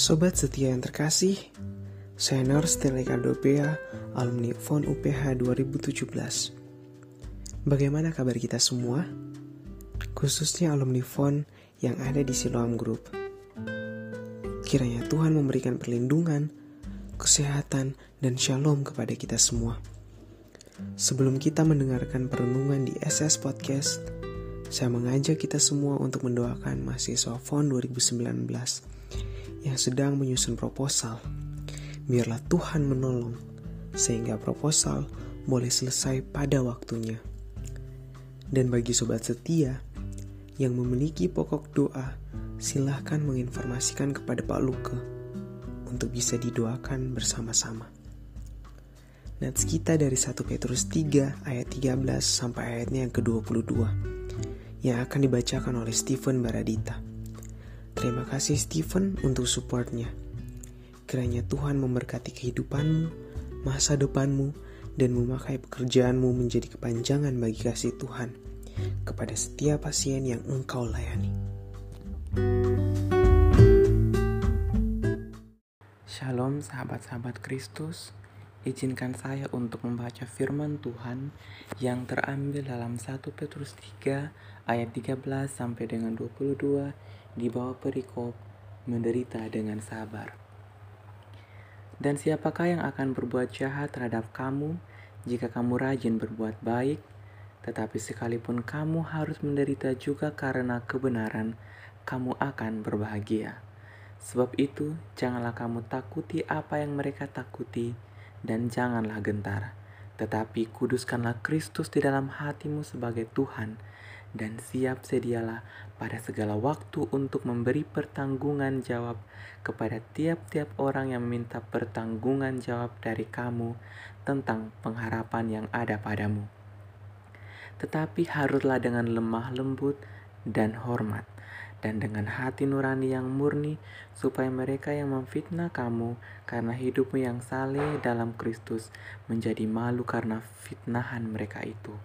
Sobat setia yang terkasih, saya Nors Ricardo Bea, alumni FON UPH 2017. Bagaimana kabar kita semua? Khususnya alumni FON yang ada di Siloam Group. Kiranya Tuhan memberikan perlindungan, kesehatan, dan shalom kepada kita semua. Sebelum kita mendengarkan perenungan di SS Podcast, saya mengajak kita semua untuk mendoakan mahasiswa FON 2019 yang sedang menyusun proposal. Biarlah Tuhan menolong sehingga proposal boleh selesai pada waktunya. Dan bagi sobat setia yang memiliki pokok doa, silahkan menginformasikan kepada Pak Luke untuk bisa didoakan bersama-sama. Nats kita dari 1 Petrus 3 ayat 13 sampai ayatnya yang ke-22 yang akan dibacakan oleh Stephen Baradita. Terima kasih Stephen untuk supportnya. Kiranya Tuhan memberkati kehidupanmu, masa depanmu, dan memakai pekerjaanmu menjadi kepanjangan bagi kasih Tuhan kepada setiap pasien yang engkau layani. Shalom sahabat-sahabat Kristus. Izinkan saya untuk membaca firman Tuhan yang terambil dalam 1 Petrus 3 ayat 13 sampai dengan 22 di bawah perikop menderita dengan sabar. Dan siapakah yang akan berbuat jahat terhadap kamu jika kamu rajin berbuat baik, tetapi sekalipun kamu harus menderita juga karena kebenaran, kamu akan berbahagia. Sebab itu, janganlah kamu takuti apa yang mereka takuti, dan janganlah gentar, tetapi kuduskanlah Kristus di dalam hatimu sebagai Tuhan dan siap sedialah pada segala waktu untuk memberi pertanggungan jawab kepada tiap-tiap orang yang meminta pertanggungan jawab dari kamu tentang pengharapan yang ada padamu. Tetapi haruslah dengan lemah lembut dan hormat, dan dengan hati nurani yang murni, supaya mereka yang memfitnah kamu karena hidupmu yang saleh dalam Kristus menjadi malu karena fitnahan mereka itu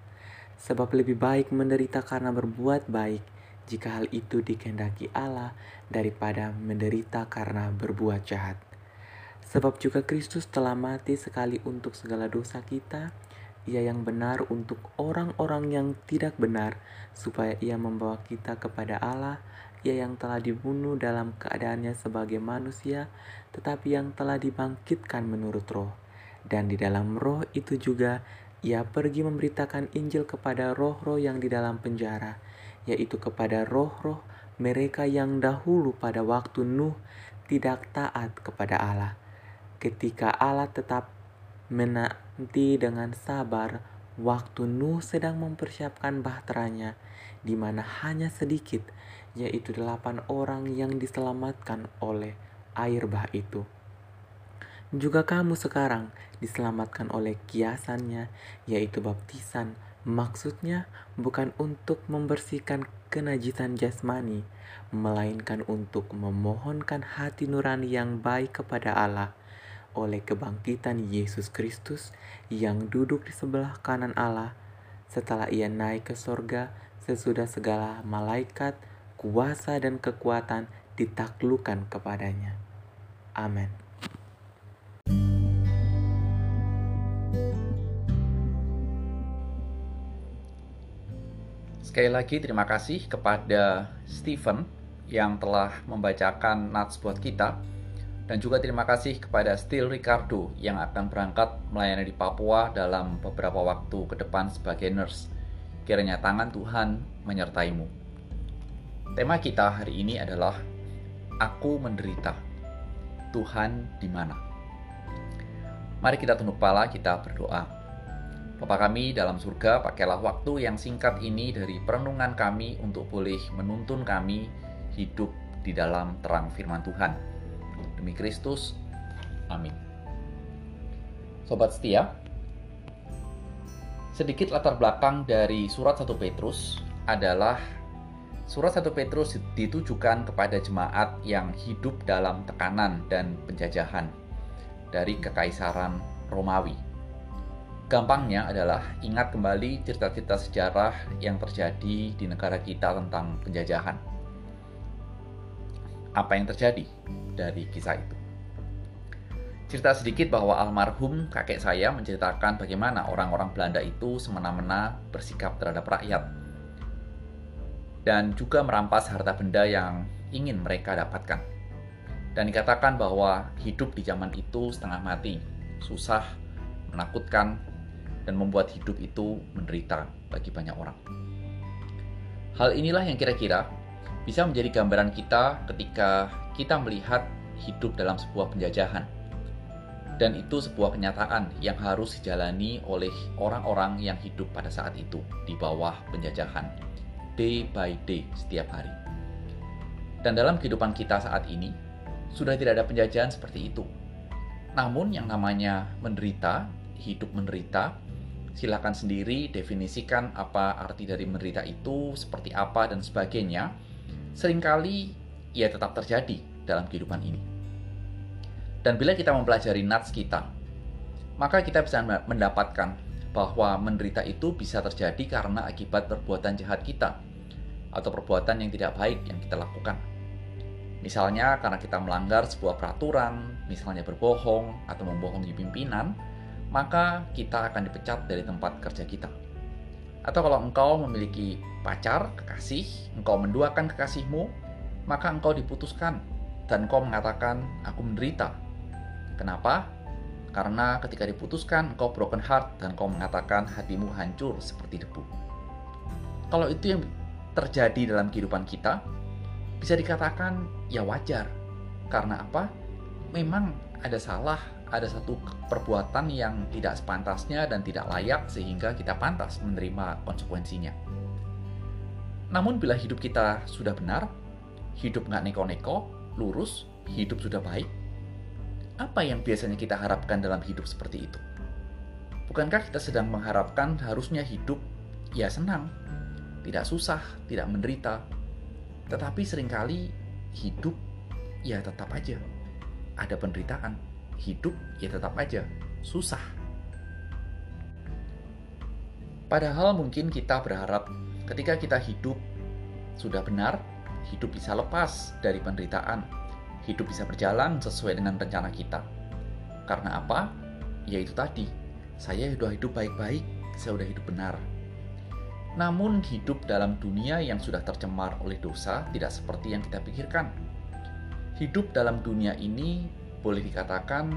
Sebab lebih baik menderita karena berbuat baik jika hal itu dikehendaki Allah daripada menderita karena berbuat jahat. Sebab juga Kristus telah mati sekali untuk segala dosa kita, ia yang benar untuk orang-orang yang tidak benar, supaya ia membawa kita kepada Allah, ia yang telah dibunuh dalam keadaannya sebagai manusia, tetapi yang telah dibangkitkan menurut roh. Dan di dalam roh itu juga ia pergi memberitakan Injil kepada roh-roh yang di dalam penjara, yaitu kepada roh-roh mereka yang dahulu pada waktu Nuh tidak taat kepada Allah. Ketika Allah tetap menanti dengan sabar waktu Nuh sedang mempersiapkan bahteranya, di mana hanya sedikit, yaitu delapan orang yang diselamatkan oleh air bah itu. Juga kamu sekarang diselamatkan oleh kiasannya, yaitu baptisan. Maksudnya bukan untuk membersihkan kenajisan jasmani, melainkan untuk memohonkan hati nurani yang baik kepada Allah oleh kebangkitan Yesus Kristus yang duduk di sebelah kanan Allah setelah ia naik ke sorga sesudah segala malaikat, kuasa dan kekuatan ditaklukkan kepadanya. Amin. Sekali lagi terima kasih kepada Stephen yang telah membacakan nats buat kita dan juga terima kasih kepada Steel Ricardo yang akan berangkat melayani di Papua dalam beberapa waktu ke depan sebagai nurse. Kiranya tangan Tuhan menyertaimu. Tema kita hari ini adalah Aku menderita. Tuhan di mana? Mari kita tunduk kepala, kita berdoa. Bapa kami dalam surga, pakailah waktu yang singkat ini dari perenungan kami untuk boleh menuntun kami hidup di dalam terang firman Tuhan. Demi Kristus, amin. Sobat setia, sedikit latar belakang dari surat 1 Petrus adalah surat 1 Petrus ditujukan kepada jemaat yang hidup dalam tekanan dan penjajahan dari kekaisaran Romawi Gampangnya adalah ingat kembali cerita-cerita sejarah yang terjadi di negara kita tentang penjajahan. Apa yang terjadi dari kisah itu. Cerita sedikit bahwa almarhum kakek saya menceritakan bagaimana orang-orang Belanda itu semena-mena bersikap terhadap rakyat dan juga merampas harta benda yang ingin mereka dapatkan. Dan dikatakan bahwa hidup di zaman itu setengah mati, susah, menakutkan, dan membuat hidup itu menderita bagi banyak orang. Hal inilah yang kira-kira bisa menjadi gambaran kita ketika kita melihat hidup dalam sebuah penjajahan dan itu sebuah kenyataan yang harus dijalani oleh orang-orang yang hidup pada saat itu di bawah penjajahan, day by day setiap hari. Dan dalam kehidupan kita saat ini, sudah tidak ada penjajahan seperti itu. Namun yang namanya menderita, hidup menderita, silakan sendiri definisikan apa arti dari menderita itu, seperti apa dan sebagainya. Seringkali ia tetap terjadi dalam kehidupan ini. Dan bila kita mempelajari nats kita, maka kita bisa mendapatkan bahwa menderita itu bisa terjadi karena akibat perbuatan jahat kita atau perbuatan yang tidak baik yang kita lakukan. Misalnya karena kita melanggar sebuah peraturan, misalnya berbohong atau membohongi pimpinan, maka kita akan dipecat dari tempat kerja kita. Atau kalau engkau memiliki pacar, kekasih, engkau menduakan kekasihmu, maka engkau diputuskan dan engkau mengatakan, aku menderita Kenapa? Karena ketika diputuskan, engkau broken heart dan kau mengatakan hatimu hancur seperti debu. Kalau itu yang terjadi dalam kehidupan kita, bisa dikatakan ya wajar. Karena apa? Memang ada salah, ada satu perbuatan yang tidak sepantasnya dan tidak layak sehingga kita pantas menerima konsekuensinya. Namun bila hidup kita sudah benar, hidup nggak neko-neko, lurus, hidup sudah baik, apa yang biasanya kita harapkan dalam hidup seperti itu? Bukankah kita sedang mengharapkan harusnya hidup ya senang, tidak susah, tidak menderita, tetapi sering kali hidup ya tetap aja ada penderitaan, hidup ya tetap aja susah. Padahal mungkin kita berharap ketika kita hidup sudah benar, hidup bisa lepas dari penderitaan, hidup bisa berjalan sesuai dengan rencana kita. Karena apa? Yaitu tadi, saya sudah hidup baik-baik, saya sudah hidup benar. Namun hidup dalam dunia yang sudah tercemar oleh dosa tidak seperti yang kita pikirkan. Hidup dalam dunia ini boleh dikatakan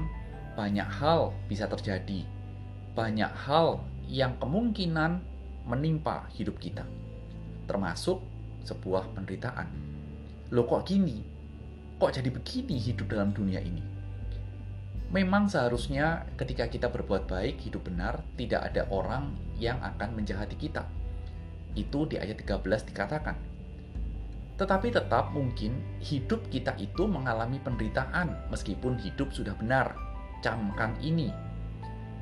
banyak hal bisa terjadi. Banyak hal yang kemungkinan menimpa hidup kita. Termasuk sebuah penderitaan. Loh kok gini? kok jadi begini hidup dalam dunia ini? Memang seharusnya ketika kita berbuat baik, hidup benar, tidak ada orang yang akan menjahati kita. Itu di ayat 13 dikatakan. Tetapi tetap mungkin hidup kita itu mengalami penderitaan meskipun hidup sudah benar. Camkan ini.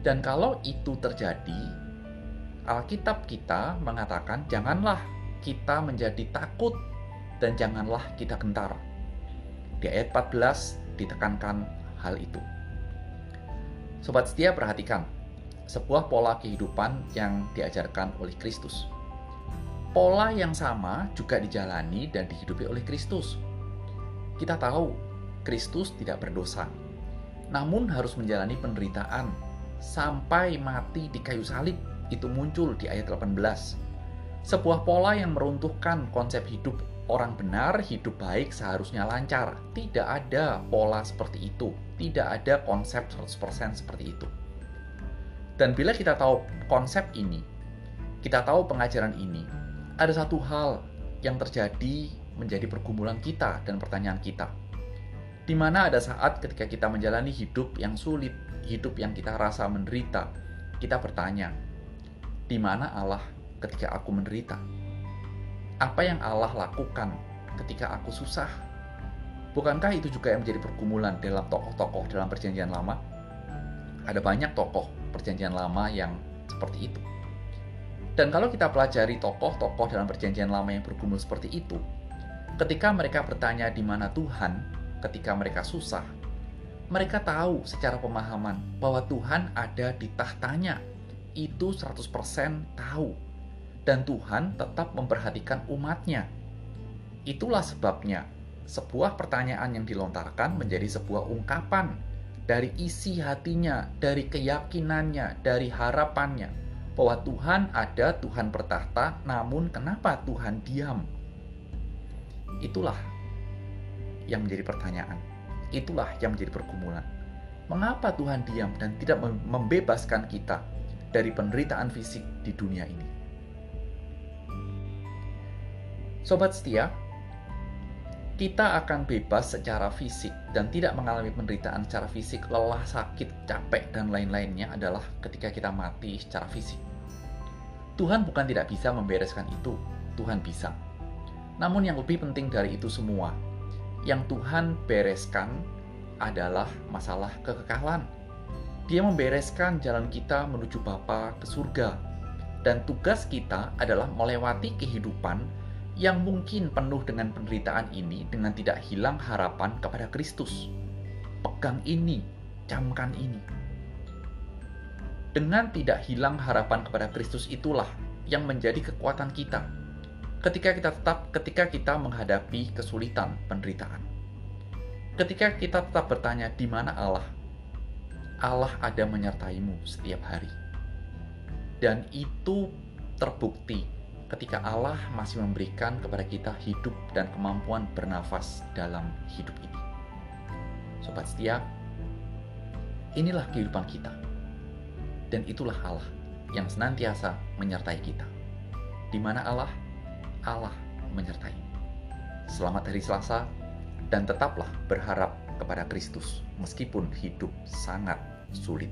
Dan kalau itu terjadi, Alkitab kita mengatakan janganlah kita menjadi takut dan janganlah kita gentar. Di ayat 14 ditekankan hal itu. Sobat setia perhatikan, sebuah pola kehidupan yang diajarkan oleh Kristus. Pola yang sama juga dijalani dan dihidupi oleh Kristus. Kita tahu Kristus tidak berdosa, namun harus menjalani penderitaan sampai mati di kayu salib. Itu muncul di ayat 18. Sebuah pola yang meruntuhkan konsep hidup orang benar, hidup baik seharusnya lancar. Tidak ada pola seperti itu. Tidak ada konsep 100% seperti itu. Dan bila kita tahu konsep ini, kita tahu pengajaran ini, ada satu hal yang terjadi menjadi pergumulan kita dan pertanyaan kita. Di mana ada saat ketika kita menjalani hidup yang sulit, hidup yang kita rasa menderita, kita bertanya, di mana Allah ketika aku menderita? apa yang Allah lakukan ketika aku susah? Bukankah itu juga yang menjadi pergumulan dalam tokoh-tokoh dalam perjanjian lama? Ada banyak tokoh perjanjian lama yang seperti itu. Dan kalau kita pelajari tokoh-tokoh dalam perjanjian lama yang bergumul seperti itu, ketika mereka bertanya di mana Tuhan, ketika mereka susah, mereka tahu secara pemahaman bahwa Tuhan ada di tahtanya. Itu 100% tahu dan Tuhan tetap memperhatikan umatnya. Itulah sebabnya sebuah pertanyaan yang dilontarkan menjadi sebuah ungkapan dari isi hatinya, dari keyakinannya, dari harapannya bahwa Tuhan ada, Tuhan bertahta, namun kenapa Tuhan diam? Itulah yang menjadi pertanyaan. Itulah yang menjadi pergumulan. Mengapa Tuhan diam dan tidak membebaskan kita dari penderitaan fisik di dunia ini? Sobat setia, kita akan bebas secara fisik dan tidak mengalami penderitaan secara fisik, lelah, sakit, capek, dan lain-lainnya adalah ketika kita mati secara fisik. Tuhan bukan tidak bisa membereskan itu, Tuhan bisa. Namun yang lebih penting dari itu semua, yang Tuhan bereskan adalah masalah kekekalan. Dia membereskan jalan kita menuju Bapa ke surga. Dan tugas kita adalah melewati kehidupan yang mungkin penuh dengan penderitaan ini dengan tidak hilang harapan kepada Kristus. Pegang ini, camkan ini. Dengan tidak hilang harapan kepada Kristus itulah yang menjadi kekuatan kita. Ketika kita tetap ketika kita menghadapi kesulitan, penderitaan. Ketika kita tetap bertanya di mana Allah? Allah ada menyertaimu setiap hari. Dan itu terbukti ketika Allah masih memberikan kepada kita hidup dan kemampuan bernafas dalam hidup ini. Sobat setia, inilah kehidupan kita. Dan itulah Allah yang senantiasa menyertai kita. Di mana Allah? Allah menyertai. Selamat hari Selasa dan tetaplah berharap kepada Kristus meskipun hidup sangat sulit.